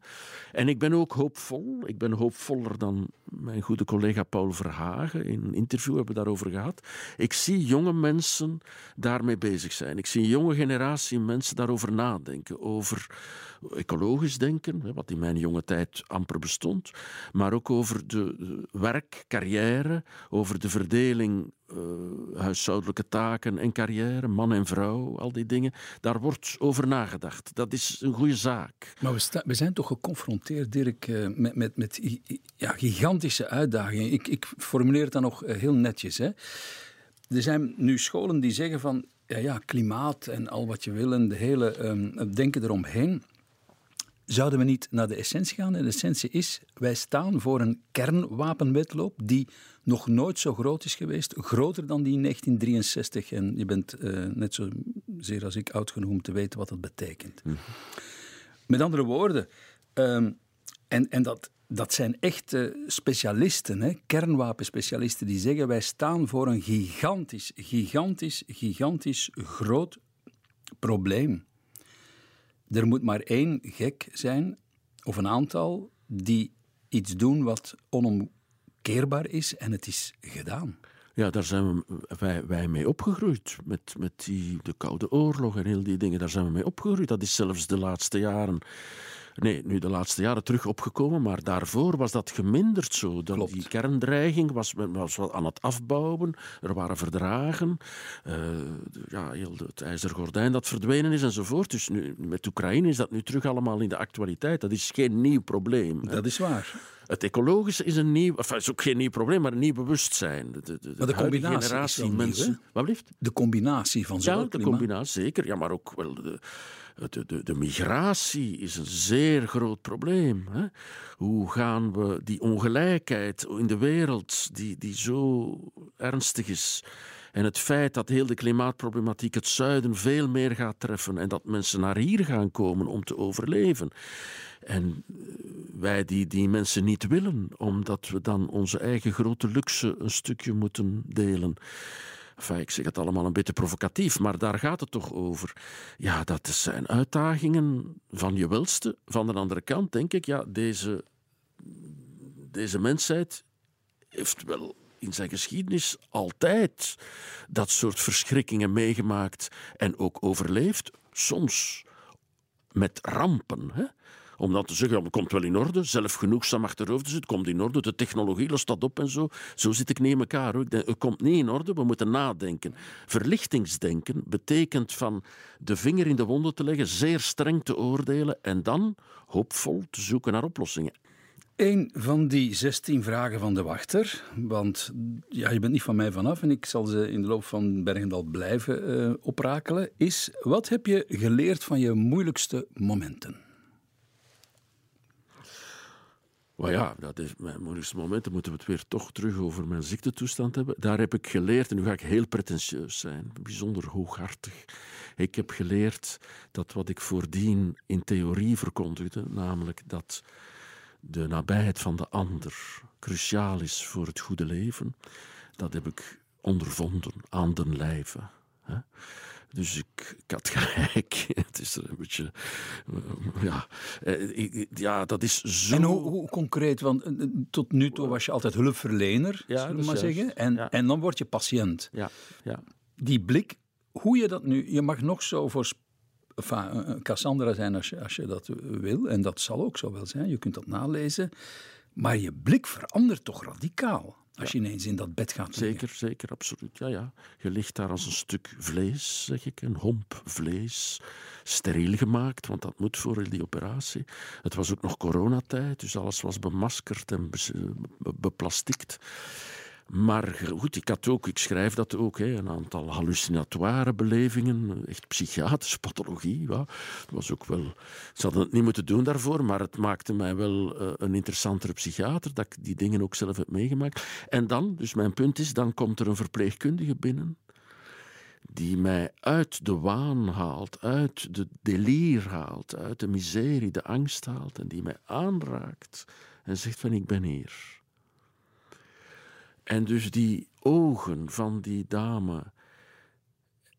En ik ben ook hoopvol. Ik ben hoopvoller dan mijn goede collega Paul Verhagen. In een interview hebben we daarover gehad. Ik zie jonge mensen daarmee bezig zijn. Ik zie een jonge generatie mensen daarover nadenken. Over ecologisch denken, wat in mijn jonge tijd amper bestond. Maar ook over de werk, carrière, over de verdeling huishoudelijke taken en carrière, man en vrouw, al die dingen. Daar wordt over nagedacht. Dat is een goede zaak. Maar we, zijn toch geconfronteerd, Dirk, eh, met, met, met ja, gigantische uitdagingen. Ik, ik formuleer het dan nog eh, heel netjes. Hè. Er zijn nu scholen die zeggen van ja, ja, klimaat en al wat je wil en de hele ehm, denken eromheen. Zouden we niet naar de essentie gaan? En de essentie is, wij staan voor een kernwapenwetloop die nog nooit zo groot is geweest. Groter dan die in 1963. En je bent eh, net zo zeer als ik oud genoeg om te weten wat dat betekent. Met andere woorden, ehm, en, en dat, dat zijn echte specialisten, hè, kernwapenspecialisten, die zeggen wij staan voor een gigantisch, gigantisch, gigantisch groot probleem. Er moet maar één gek zijn, of een aantal, die iets doen wat onomkeerbaar is en het is gedaan. Ja, daar zijn we, wij, wij mee opgegroeid. Met, met die, de Koude Oorlog en heel die dingen. Daar zijn we mee opgegroeid. Dat is zelfs de laatste jaren. Nee, nu de laatste jaren terug opgekomen, maar daarvoor was dat geminderd zo. Dan Klopt. Die kerndreiging was, was aan het afbouwen. Er waren verdragen. eh, ja, heel de- het ijzeren gordijn dat verdwenen is enzovoort. Dus nu, met Oekraïne is dat nu terug allemaal in de actualiteit. Dat is geen nieuw probleem. hè. Dat is waar. Het ecologische is een nieuw, enfin, is ook geen nieuw probleem, maar een nieuw bewustzijn. De, de, de, Maar de combinatie generatie nieuw, mensen. Wat blieft? De combinatie van zowel Ja, de klimaat- combinatie zeker. Ja, maar ook wel de, de, de, migratie is een zeer groot probleem. Hè? Hoe gaan we die ongelijkheid in de wereld, die, die zo ernstig is, en het feit dat heel de klimaatproblematiek het zuiden veel meer gaat treffen en dat mensen naar hier gaan komen om te overleven. En eh, wij die die mensen niet willen, omdat we dan onze eigen grote luxe een stukje moeten delen. Enfin, ik zeg het allemaal een beetje provocatief, maar daar gaat het toch over. Ja, dat zijn uitdagingen van je welste. Van de andere kant denk ik, ja, deze, deze mensheid heeft wel in zijn geschiedenis altijd dat soort verschrikkingen meegemaakt en ook overleefd. Soms met rampen. Hè? Om dan te zeggen, ja, het komt wel in orde, zelfgenoegzaam achterover te zitten, het komt in orde, de technologie lost dat op en zo. Zo zit ik niet elkaar. Hoor. Het komt niet in orde, we moeten nadenken. Verlichtingsdenken betekent van de vinger in de wonden te leggen, zeer streng te oordelen en dan hoopvol te zoeken naar oplossingen. Een van die 16 vragen van de wachter, want ja, je bent niet van mij vanaf en ik zal ze in de loop van Bergendal blijven eh, oprakelen, is wat heb je geleerd van je moeilijkste momenten? Maar ja, dat is mijn moeilijkste moment. Dan moeten we het weer toch terug over mijn ziektetoestand hebben. Daar heb ik geleerd, en nu ga ik heel pretentieus zijn, bijzonder hooghartig. Ik heb geleerd dat wat ik voordien in theorie verkondigde, namelijk dat de nabijheid van de ander cruciaal is voor het goede leven, dat heb ik ondervonden aan den lijve. Dus ik, ik had gelijk. Het is een beetje. eh, Ja, eh, ja dat is zo. En hoe, hoe concreet, want eh, tot nu toe was je altijd hulpverlener, Ja, zullen we maar juist. zeggen, en, Ja. en dan word je patiënt. Ja, ja. Die blik, hoe je dat nu, je mag nog zo voor enfin, Cassandra zijn als je, als je dat wil, en dat zal ook zo wel zijn, je kunt dat nalezen, maar je blik verandert toch radicaal als je ineens in dat bed gaat liggen. Zeker, zeker, absoluut. Ja, ja. Je ligt daar als een stuk vlees, zeg ik, een homp vlees, steriel gemaakt, want dat moet voor die operatie. Het was ook nog coronatijd, dus alles was bemaskerd en beplastikt. Maar goed, ik had ook, ik schrijf dat ook, hè, een aantal hallucinatoire belevingen, echt psychiatrische pathologie. Ja. Het was ook wel, ze hadden het niet moeten doen daarvoor, maar het maakte mij wel eh, een interessantere psychiater, dat ik die dingen ook zelf heb meegemaakt. En dan, dus mijn punt is, dan komt er een verpleegkundige binnen, die mij uit de waan haalt, uit de delier haalt, uit de miserie, de angst haalt, en die mij aanraakt en zegt van ik ben hier. En dus die ogen van die dame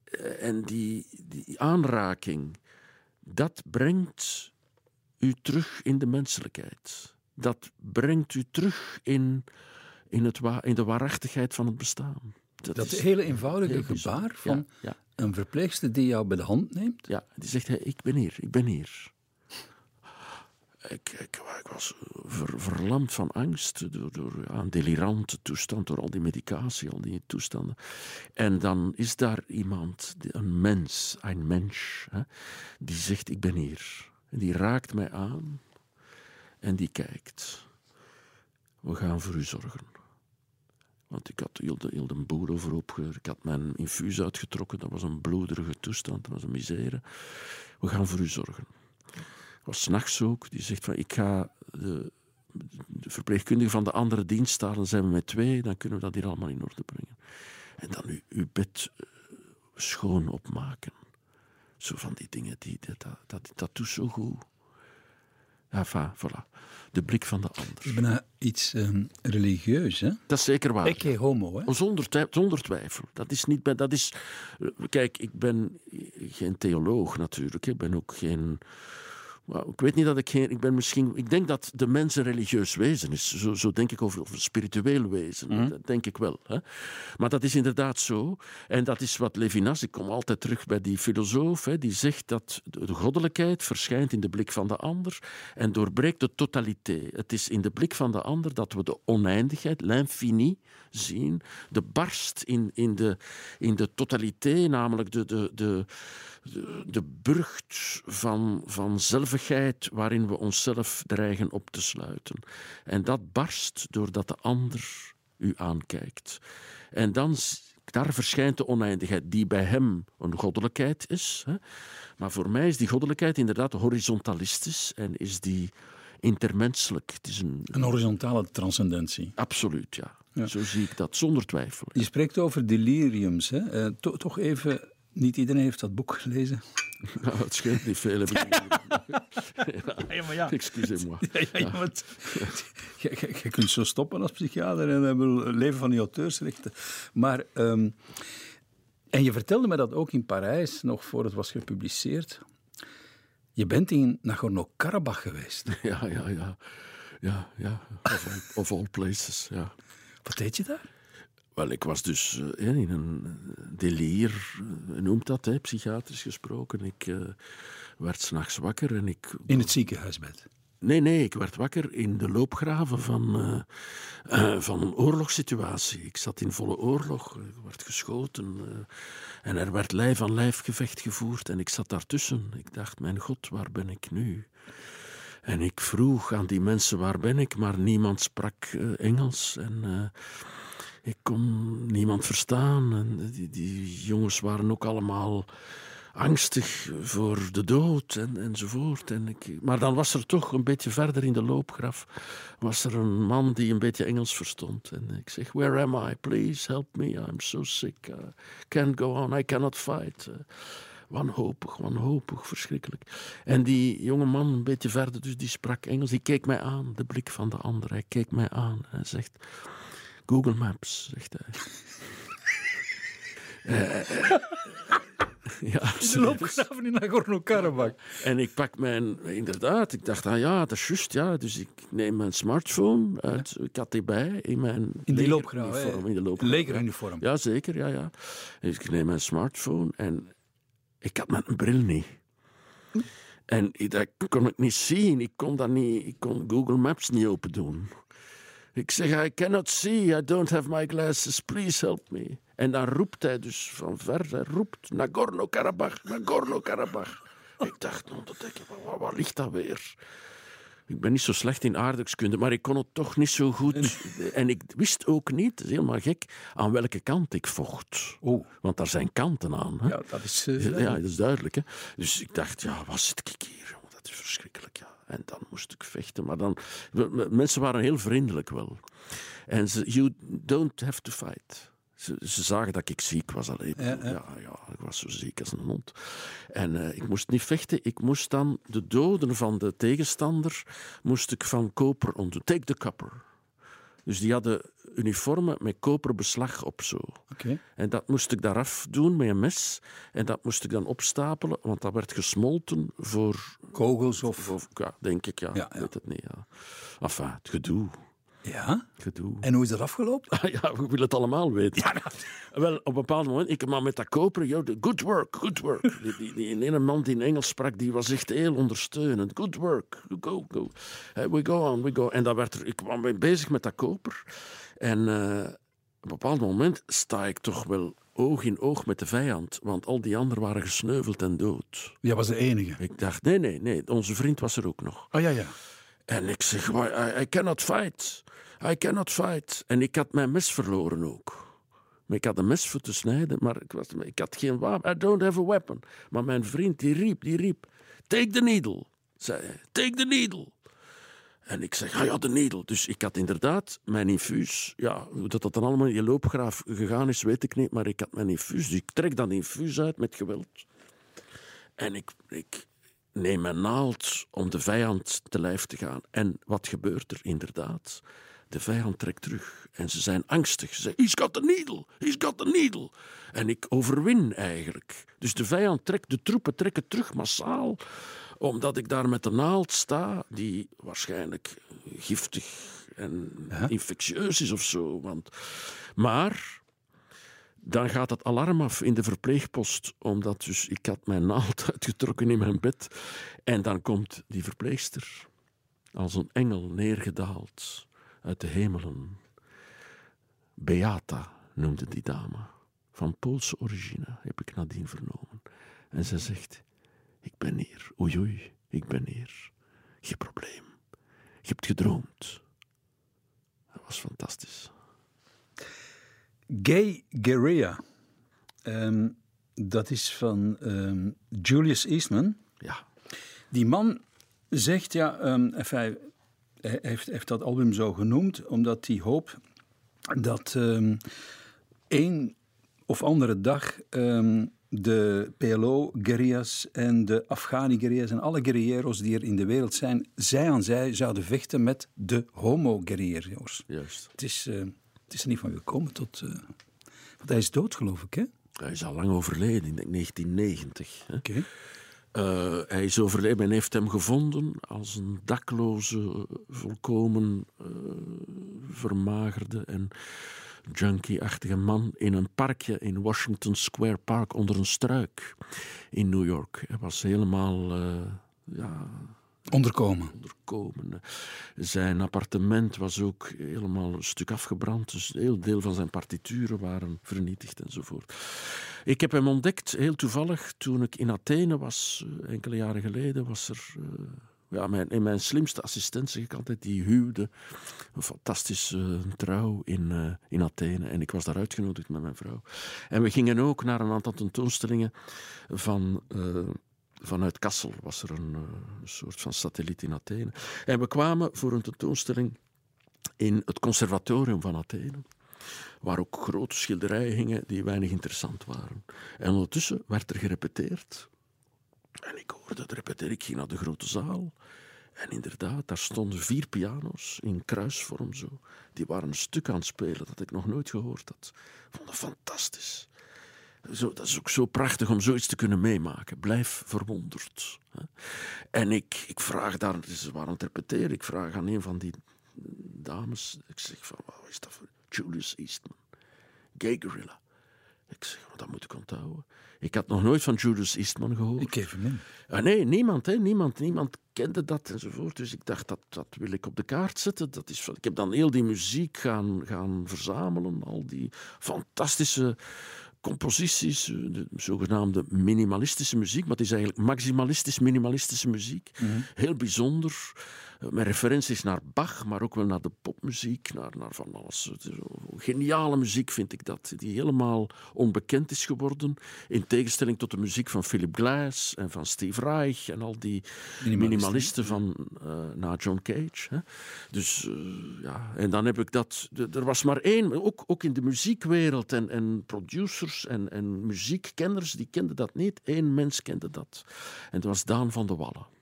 eh, en die, die aanraking, dat brengt u terug in de menselijkheid. Dat brengt u terug in, in, het, wa- in de waarachtigheid van het bestaan. Dat, hele eenvoudige heel gebaar van Ja, ja, een verpleegster die jou bij de hand neemt. ja, die zegt, hey, ik ben hier, ik ben hier. Ik, ik, was ver- verlamd van angst door, door een delirante toestand, door al die medicatie, al die toestanden. En dan is daar iemand, een mens, een mens, die zegt: Ik ben hier. En die raakt mij aan en die kijkt. We gaan voor u zorgen. Want ik had heel de, heel de boer ge- Ik had mijn infuus uitgetrokken. Dat was een bloederige toestand. Dat was een misère. We gaan voor u zorgen. Was 's nachts ook. Die zegt van, ik ga de, de verpleegkundige van de andere dienst halen. Dan zijn we met twee. Dan kunnen we dat hier allemaal in orde brengen. En dan uw, uw bed eh, schoon opmaken. Zo van die dingen. Die, dat, dat, dat, doet zo goed. Enfin, voilà. De blik van de ander. Het is bijna iets ehm, religieus, hè? Dat is zeker waar. Ecce homo, hè? Zonder, zonder twijfel. Dat is niet. Dat is, eh, kijk, ik ben geen theoloog natuurlijk. Ik ben ook geen. Ik weet niet dat ik geen. Ik ben misschien. Ik denk dat de mens een religieus wezen is. Zo, zo denk ik over, spiritueel wezen. Dat denk ik wel. Hè. Maar dat is inderdaad zo. En dat is wat Levinas. Ik kom altijd terug bij die filosoof. Hè, die zegt dat de de goddelijkheid verschijnt in de blik van de ander. En doorbreekt de totaliteit. Het is in de blik van de ander dat we de oneindigheid, l'infini, zien. De barst in, in, de, in de totaliteit, namelijk de, de, de, de, de burcht van, van zelvigheid waarin we onszelf dreigen op te sluiten. En dat barst doordat de ander u aankijkt. En dan, daar verschijnt de oneindigheid, die bij hem een goddelijkheid is. Hè. Maar voor mij is die goddelijkheid inderdaad horizontalistisch en is die intermenselijk. Het is een... Een horizontale transcendentie. Absoluut, ja. Zo zie ik dat, zonder twijfel. Je spreekt over deliriums, hè? Eh, to- toch even, niet iedereen heeft dat boek gelezen. Nou, het schijnt niet veel. Heb ik Ja, maar ja. Excusez-moi. Ja, ja, je, je- je kunt zo stoppen als psychiater en we willen leven van die auteursrechten. Maar, ehm, en je vertelde me dat ook in Parijs, nog voor het was gepubliceerd. Je bent in Nagorno-Karabakh geweest. Ja, ja, ja. Ja, ja. Of all, of all places, ja. Wat deed je daar? Wel, ik was dus eh, in een eh, delier, eh, noemt dat, hè, psychiatrisch gesproken. Ik eh, werd s'nachts wakker en ik... In het ziekenhuisbed. Nee, nee, ik werd wakker in de loopgraven van, van een oorlogssituatie. Ik zat in volle oorlog, er werd geschoten en er werd lijf aan lijf gevecht gevoerd en ik zat daartussen. Ik dacht, mijn god, waar ben ik nu? En ik vroeg aan die mensen, waar ben ik? Maar niemand sprak Engels en... ik kon niemand verstaan. En die, die jongens waren ook allemaal angstig voor de dood en, enzovoort. En ik, maar dan was er toch een beetje verder in de loopgraf... was er een man die een beetje Engels verstond. En ik zeg, where am I? Please help me. I'm so sick. I can't go on. I cannot fight. Wanhopig, wanhopig, verschrikkelijk. En die jonge man, een beetje verder, dus die sprak Engels. Die keek mij aan, de blik van de ander. Hij keek mij aan en zegt... Google Maps, zegt hij. Eh, ja, De serieus. loopgraven in Nagorno-Karabakh. En ik pak mijn, inderdaad, ik dacht, ah ja, dat is juist, ja. Dus ik neem mijn smartphone uit, ik had die bij in mijn In die loopgraven. In de loopgraven. Ja, zeker, ja, ja. Dus ik neem mijn smartphone en ik had mijn bril niet. En ik- dat kon ik niet zien, ik kon, dat niet, ik kon Google Maps niet open doen. Ik zeg, I cannot see, I don't have my glasses, please help me. En dan roept hij dus van ver, hij roept Nagorno-Karabakh, Nagorno-Karabakh. Ik dacht, nou, dat denk ik, waar, waar ligt dat weer? Ik ben niet zo slecht in aardrijkskunde, maar ik kon het toch niet zo goed. En ik wist ook niet, dat is helemaal gek, aan welke kant ik vocht. Oh, Want daar zijn kanten aan. Hè? ja, dat is... eh, Ja, dat is duidelijk. Hè? Dus ik dacht, ja, wat zit ik hier? jongen? Dat is verschrikkelijk. Ja. En dan moest ik vechten. Maar dan, mensen waren heel vriendelijk wel. En ze, you don't have to fight. Ze, ze zagen dat ik ziek was alleen. Ja, Ja, ja. ja. ik was zo ziek als een hond. En eh, ik moest niet vechten. Ik moest dan de doden van de tegenstander moest ik van koper ontdoen. Take the copper. Dus die hadden uniformen met koperen beslag op zo. En dat moest ik daar afdoen met een mes. En dat moest ik dan opstapelen, want dat werd gesmolten voor... Kogels of... ja, denk ik, ja. Ja, Ik ja. weet het niet, ja. Enfin, het gedoe. Ja? Gedoe. En hoe is dat afgelopen? Ja, we willen het allemaal weten. Wel, op een bepaald moment, ik maar met dat koper, yo, good work, good work. Die, die, die ene man die in Engels sprak, die was echt heel ondersteunend. Good work, go, go. We go on, we go. En dan werd er, ik kwam bezig met dat koper. En eh, op een bepaald moment sta ik toch wel oog in oog met de vijand, want al die anderen waren gesneuveld en dood. Jij was de enige. Ik dacht, nee, nee, nee, onze vriend was er ook nog. Oh ja, ja. En ik zeg, "Why, I, I cannot fight. I cannot fight. En ik had mijn mes verloren ook. Ik had een mes voor te snijden, maar ik, was, ik had geen wapen. I don't have a weapon. Maar mijn vriend, die riep, die riep. Take the needle, zei hij. Take the needle. En ik zeg, ah ja, de needle. Dus ik had inderdaad mijn infuus. Ja, hoe dat, dat dan allemaal in je loopgraaf gegaan is, weet ik niet. Maar ik had mijn infuus. Dus ik trek dat infuus uit met geweld. En ik, ik neem mijn naald om de vijand te lijf te gaan. En wat gebeurt er inderdaad? De vijand trekt terug. En ze zijn angstig. Ze zeggen, he's got the needle, he's got the needle. En ik overwin eigenlijk. Dus de vijand trekt, de troepen trekken terug massaal. Omdat ik daar met de naald sta, die waarschijnlijk giftig en infectieus is of zo. Want... Maar dan gaat het alarm af in de verpleegpost, omdat dus ik had mijn naald uitgetrokken in mijn bed. En dan komt die verpleegster als een engel neergedaald uit de hemelen. Beata noemde die dame, van Poolse origine, heb ik nadien vernomen. En zij zegt, ik ben hier, oei, ik ben hier. Geen probleem, je hebt gedroomd. Dat was fantastisch. Gay Guerrilla. Ehm, dat is van ehm, Julius Eastman. Ja, Die man zegt, ja, ehm, enfin, hij hij heeft, heeft dat album zo genoemd omdat hij hoopt dat ehm één of andere dag de PLO-guerrillas en de Afghani-guerrillas en alle guerrilleros die er in de wereld zijn, zij aan zij zouden vechten met de homo-guerrilleros. juist. Het is, het is er niet van gekomen tot... eh, want hij is dood, geloof ik, hè? Hij is al lang overleden, ik denk 1990. Hè. Oké. Eh, hij is overleden. Men heeft hem gevonden als een dakloze, volkomen eh, vermagerde en junkie-achtige man in een parkje in Washington Square Park onder een struik in New York. Hij was helemaal ja, Onderkomen. onderkomen. Zijn appartement was ook helemaal een stuk afgebrand. Dus een heel deel van zijn partituren waren vernietigd enzovoort. Ik heb hem ontdekt, heel toevallig, toen ik in Athene was, eh, enkele jaren geleden, was er... eh, ja, mijn, in mijn slimste assistent, zeg ik altijd, die huwde een fantastische trouw in, eh, in Athene. En ik was daar uitgenodigd met mijn vrouw. En we gingen ook naar een aantal tentoonstellingen van... vanuit Kassel was er een, eh, een soort van satelliet in Athene. En we kwamen voor een tentoonstelling in het conservatorium van Athene, waar ook grote schilderijen hingen die weinig interessant waren. En ondertussen werd er gerepeteerd. En ik hoorde het repeteren. Ik ging naar de grote zaal. En inderdaad, daar stonden vier piano's in kruisvorm zo. Die waren een stuk aan het spelen dat ik nog nooit gehoord had. Ik vond het fantastisch. Zo, dat is ook zo prachtig om zoiets te kunnen meemaken. Blijf verwonderd. En ik, ik vraag daar, ze waren aan het repeteren, ik vraag aan een van die dames, ik zeg van, wat is dat voor Julius Eastman, Gay Gorilla. Ik zeg, "Oh, dat moet ik onthouden. Ik had nog nooit van Julius Eastman gehoord. Ik geef hem in. Ah, nee, niemand, hè, niemand, niemand kende dat enzovoort. Dus ik dacht, dat, dat wil ik op de kaart zetten. Dat is, ik heb dan heel die muziek gaan, gaan verzamelen, al die fantastische composities, eh, de zogenaamde minimalistische muziek, maar het is eigenlijk maximalistisch-minimalistische muziek. Heel bijzonder, met referenties naar Bach, maar ook wel naar de popmuziek, naar, naar van alles. Geniale muziek vind ik dat, die helemaal onbekend is geworden, in tegenstelling tot de muziek van Philip Glass en van Steve Reich en al die minimalisten van eh, na John Cage. Hè. Dus eh, ja, en dan heb ik dat. Er was maar één, ook, ook in de muziekwereld en, en producers en, en muziekkenners, die kenden dat niet. Eén mens kende dat. En dat was Daan van de Wallen.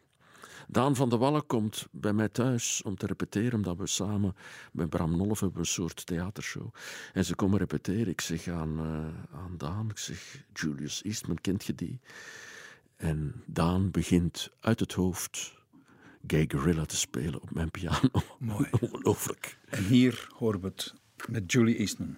Daan van de Wallen komt bij mij thuis om te repeteren, omdat we samen met Bram Nolf hebben een soort theatershow. En ze komen repeteren. Ik zeg aan, eh, aan Daan, ik zeg, Julius Eastman, kent je die? En Daan begint uit het hoofd Gay Gorilla te spelen op mijn piano. Mooi. Ongelooflijk. En hier horen we het met Julie Eastman.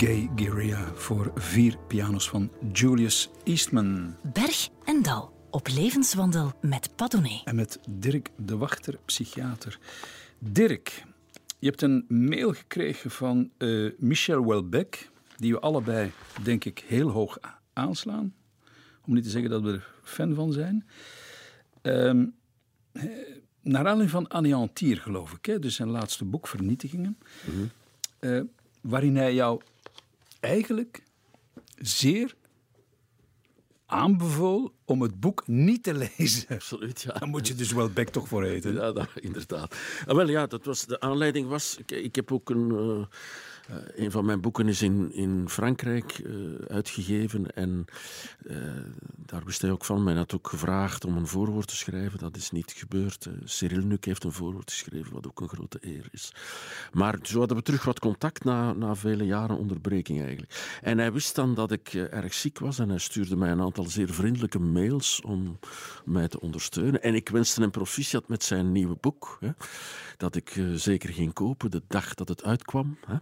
Gay Guerilla voor vier pianos van Julius Eastman. Berg en Dal op levenswandel met Padone. En met Dirk de Wachter, psychiater. Dirk, je hebt een mail gekregen van uh, Michel Welbeck, die we allebei, denk ik, heel hoog aanslaan. Om niet te zeggen dat we er fan van zijn. Uh, naar aanleiding van Anéantir, geloof ik, hè? dus zijn laatste boek, Vernietigingen. Mm -hmm. uh, waarin hij jou eigenlijk zeer aanbevolen om het boek niet te lezen. Absoluut, ja. Dan moet je dus wel bek toch voor eten. Ja, dat, inderdaad. Ah, wel ja, dat was, de aanleiding was... Ik, ik heb ook een... Uh, uh, een van mijn boeken is in, in Frankrijk uh, uitgegeven en uh, daar wist hij ook van. Mij had ook gevraagd om een voorwoord te schrijven. Dat is niet gebeurd. Cyril Nuc heeft een voorwoord geschreven, wat ook een grote eer is. Maar zo hadden we terug wat contact na, na vele jaren onderbreking eigenlijk. En hij wist dan dat ik erg ziek was en hij stuurde mij een aantal zeer vriendelijke mails om mij te ondersteunen. En ik wenste hem proficiat met zijn nieuwe boek, hè, dat ik zeker ging kopen de dag dat het uitkwam. Hè.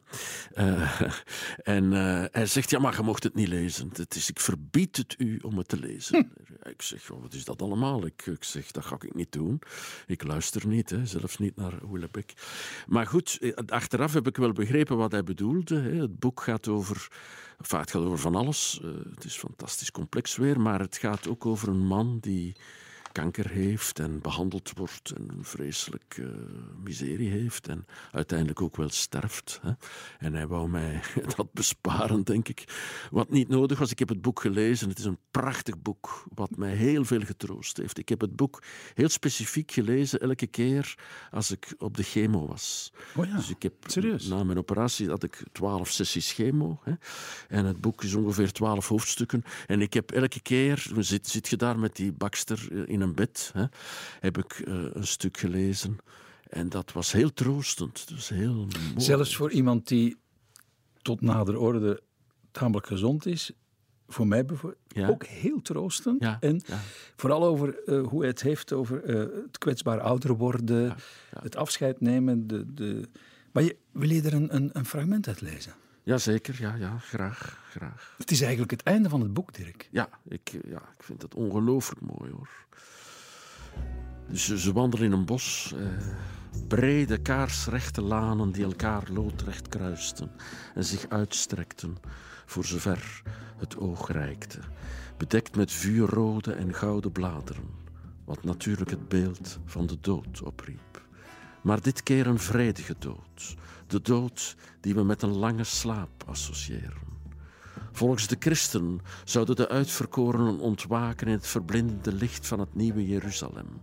Uh, en uh, hij zegt, ja, maar je mocht het niet lezen. Het is, ik verbied het u om het te lezen. Hm. Ik zeg, wat is dat allemaal? Ik, ik, zeg, dat ga ik niet doen. Ik luister niet, hè, zelfs niet naar Willebeck. Maar goed, achteraf heb ik wel begrepen wat hij bedoelde. Hè. Het boek gaat over... Enfin, het gaat over van alles. Uh, het is fantastisch complex weer, maar het gaat ook over een man die kanker heeft en behandeld wordt en een vreselijk miserie heeft en uiteindelijk ook wel sterft. Hè. En hij wou mij dat besparen, denk ik. Wat niet nodig was, ik heb het boek gelezen. Het is een prachtig boek, wat mij heel veel getroost heeft. Ik heb het boek heel specifiek gelezen elke keer als ik op de chemo was. Oh ja, dus ik heb, serieus? Na mijn operatie had ik twaalf sessies chemo. Hè. En het boek is ongeveer twaalf hoofdstukken. En ik heb elke keer, zit, zit je daar met die bakster eh, in een bed, hè, heb ik uh, een stuk gelezen. En dat was heel troostend. Dus heel mooi. Zelfs voor iemand die tot nader orde tamelijk gezond is, voor mij ja. ook heel troostend. Ja, en ja. vooral over uh, hoe hij het heeft over uh, het kwetsbaar ouder worden, het afscheid nemen. De, de... Maar je, wil je er een, een, een fragment uit lezen? Jazeker, ja, ja, graag, graag. Het is eigenlijk het einde van het boek, Dirk. Ja, ik, ja, ik vind het ongelooflijk mooi hoor. Ze wandelen in een bos. Eh, brede kaarsrechte lanen die elkaar loodrecht kruisten en zich uitstrekten voor zover het oog reikte, bedekt met vuurrode en gouden bladeren, wat natuurlijk het beeld van de dood opriep. Maar dit keer een vredige dood, de dood die we met een lange slaap associëren. Volgens de christen zouden de uitverkorenen ontwaken in het verblindende licht van het nieuwe Jeruzalem.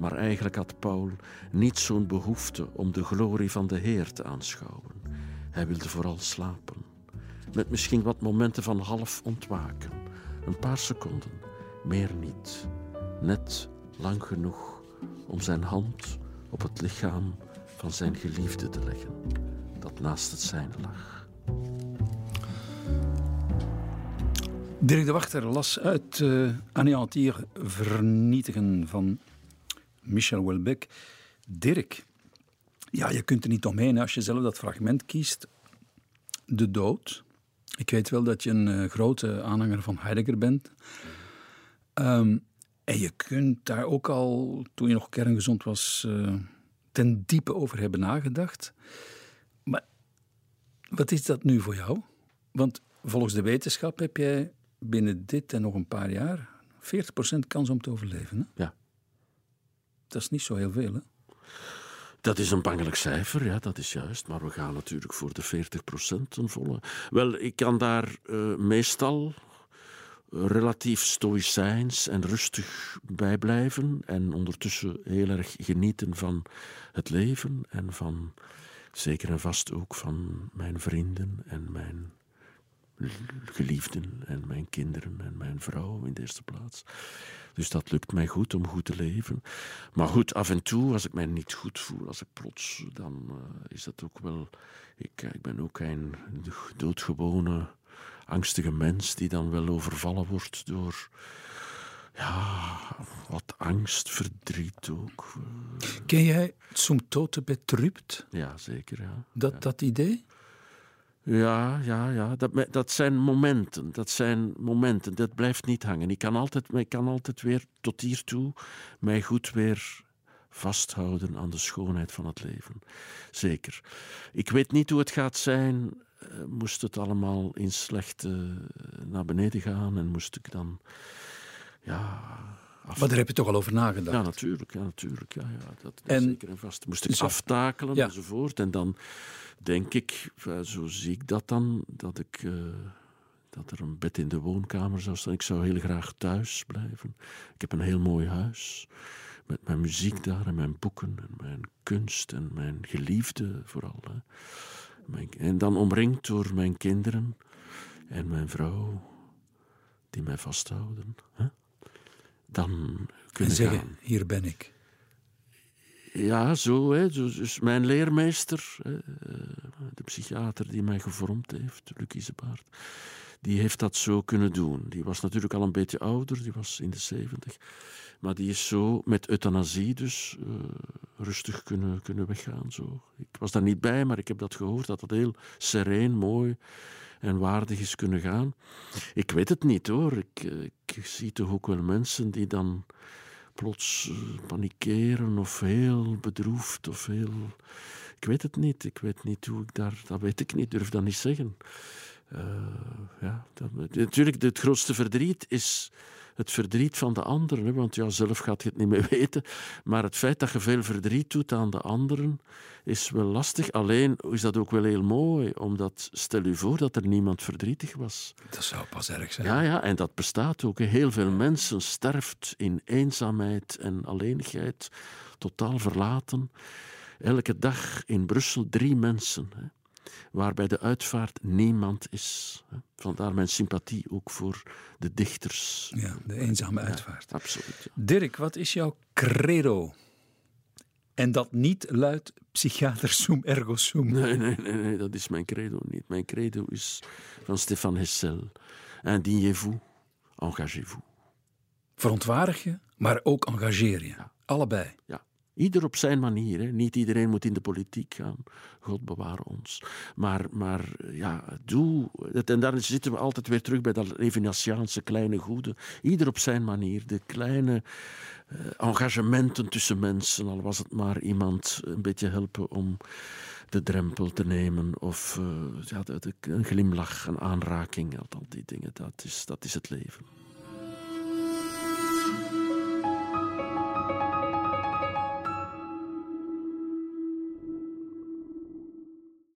Maar eigenlijk had Paul niet zo'n behoefte om de glorie van de Heer te aanschouwen. Hij wilde vooral slapen met misschien wat momenten van half ontwaken. Een paar seconden, meer niet. Net lang genoeg om zijn hand op het lichaam van zijn geliefde te leggen, dat naast het zijne lag. Dirk de Wachter las uit uh, Vernietigen van Michel Welbeck. Dirk, ja, je kunt er niet omheen als je zelf dat fragment kiest. De dood, ik weet wel dat je een uh, grote aanhanger van Heidegger bent. Um, en je kunt daar ook al, toen je nog kerngezond was, uh, ten diepe over hebben nagedacht. Maar wat is dat nu voor jou? Want volgens de wetenschap heb jij binnen dit en nog een paar jaar 40% kans om te overleven. Hè? Ja. Dat is niet zo heel veel, hè? Dat is een bangelijk cijfer, ja, dat is juist. Maar we gaan natuurlijk voor de 40% een volle. Wel, ik kan daar uh, meestal relatief stoïcijns en rustig bij blijven. En ondertussen heel erg genieten van het leven en van zeker en vast ook van mijn vrienden en mijn geliefden en mijn kinderen en mijn vrouw in de eerste plaats. Dus dat lukt mij goed om goed te leven. Maar goed, af en toe, als ik mij niet goed voel, als ik plots, dan uh, is dat ook wel. Ik, ik ben ook een doodgewone, angstige mens die dan wel overvallen wordt door. Ja, wat angst, verdriet ook. Ken jij Zum Tote betrupt? Ja, zeker. Ja. Dat, ja. dat idee? Ja, ja, ja. Dat, dat zijn momenten. Dat zijn momenten. Dat blijft niet hangen. Ik kan altijd, ik kan altijd weer tot hiertoe mij goed weer vasthouden aan de schoonheid van het leven. Zeker. Ik weet niet hoe het gaat zijn. Uh, moest het allemaal in slechte uh, naar beneden gaan en moest ik dan. Ja. Af... Maar daar heb je toch al over nagedacht? Ja, natuurlijk. Ja, natuurlijk ja, ja, dat, en, zeker en vast. Moest ik zo, aftakelen ja. enzovoort. En dan denk ik, zo zie ik dat dan, dat, ik, uh, dat er een bed in de woonkamer zou staan. Ik zou heel graag thuis blijven. Ik heb een heel mooi huis. Met mijn muziek daar en mijn boeken en mijn kunst en mijn geliefde vooral. Hè. Mijn, en dan omringd door mijn kinderen en mijn vrouw, die mij vasthouden. Hè. Dan kunnen en zeggen, gaan. hier ben ik. Ja, zo. Hè. Dus mijn leermeester, de psychiater die mij gevormd heeft, Luc Isebaard, die heeft dat zo kunnen doen. Die was natuurlijk al een beetje ouder, die was in de zeventig. Maar die is zo met euthanasie dus uh, rustig kunnen, kunnen weggaan. Zo. Ik was daar niet bij, maar ik heb dat gehoord, dat dat heel sereen, mooi en waardig is kunnen gaan. Ik weet het niet hoor. Ik, ik zie toch ook wel mensen die dan plots panikeren of heel bedroefd of heel. Ik weet het niet. Ik weet niet hoe ik daar. Dat weet ik niet. Durf dat niet zeggen. Uh, ja, natuurlijk, het grootste verdriet is het verdriet van de anderen. Want ja, zelf gaat je het niet meer weten. Maar het feit dat je veel verdriet doet aan de anderen is wel lastig. Alleen is dat ook wel heel mooi, omdat stel u voor dat er niemand verdrietig was. Dat zou pas erg zijn. Ja, ja, en dat bestaat ook. Heel veel mensen sterft in eenzaamheid en alleenigheid, totaal verlaten. Elke dag in Brussel drie mensen, hè, waar bij de uitvaart niemand is. Vandaar mijn sympathie ook voor de dichters. Ja, de eenzame uitvaart. Absoluut. ja. Dirk, wat is jouw credo? En dat niet luidt psychiater sum ergo sum. Nee, nee, nee, nee, dat is mijn credo niet. Mijn credo is van Stefan Hessel. Indignez-vous, engagez-vous. Verontwaardig je, maar ook engageer je. Allebei. Ja. Ieder op zijn manier. Hè. Niet iedereen moet in de politiek gaan. God beware ons. Maar, maar ja, doe. En daar zitten we altijd weer terug bij dat Levinasiaanse kleine goede. Ieder op zijn manier. De kleine eh, engagementen tussen mensen. Al was het maar iemand een beetje helpen om de drempel te nemen. Of eh, ja, een glimlach, een aanraking. Al die dingen. Dat is, dat is het leven.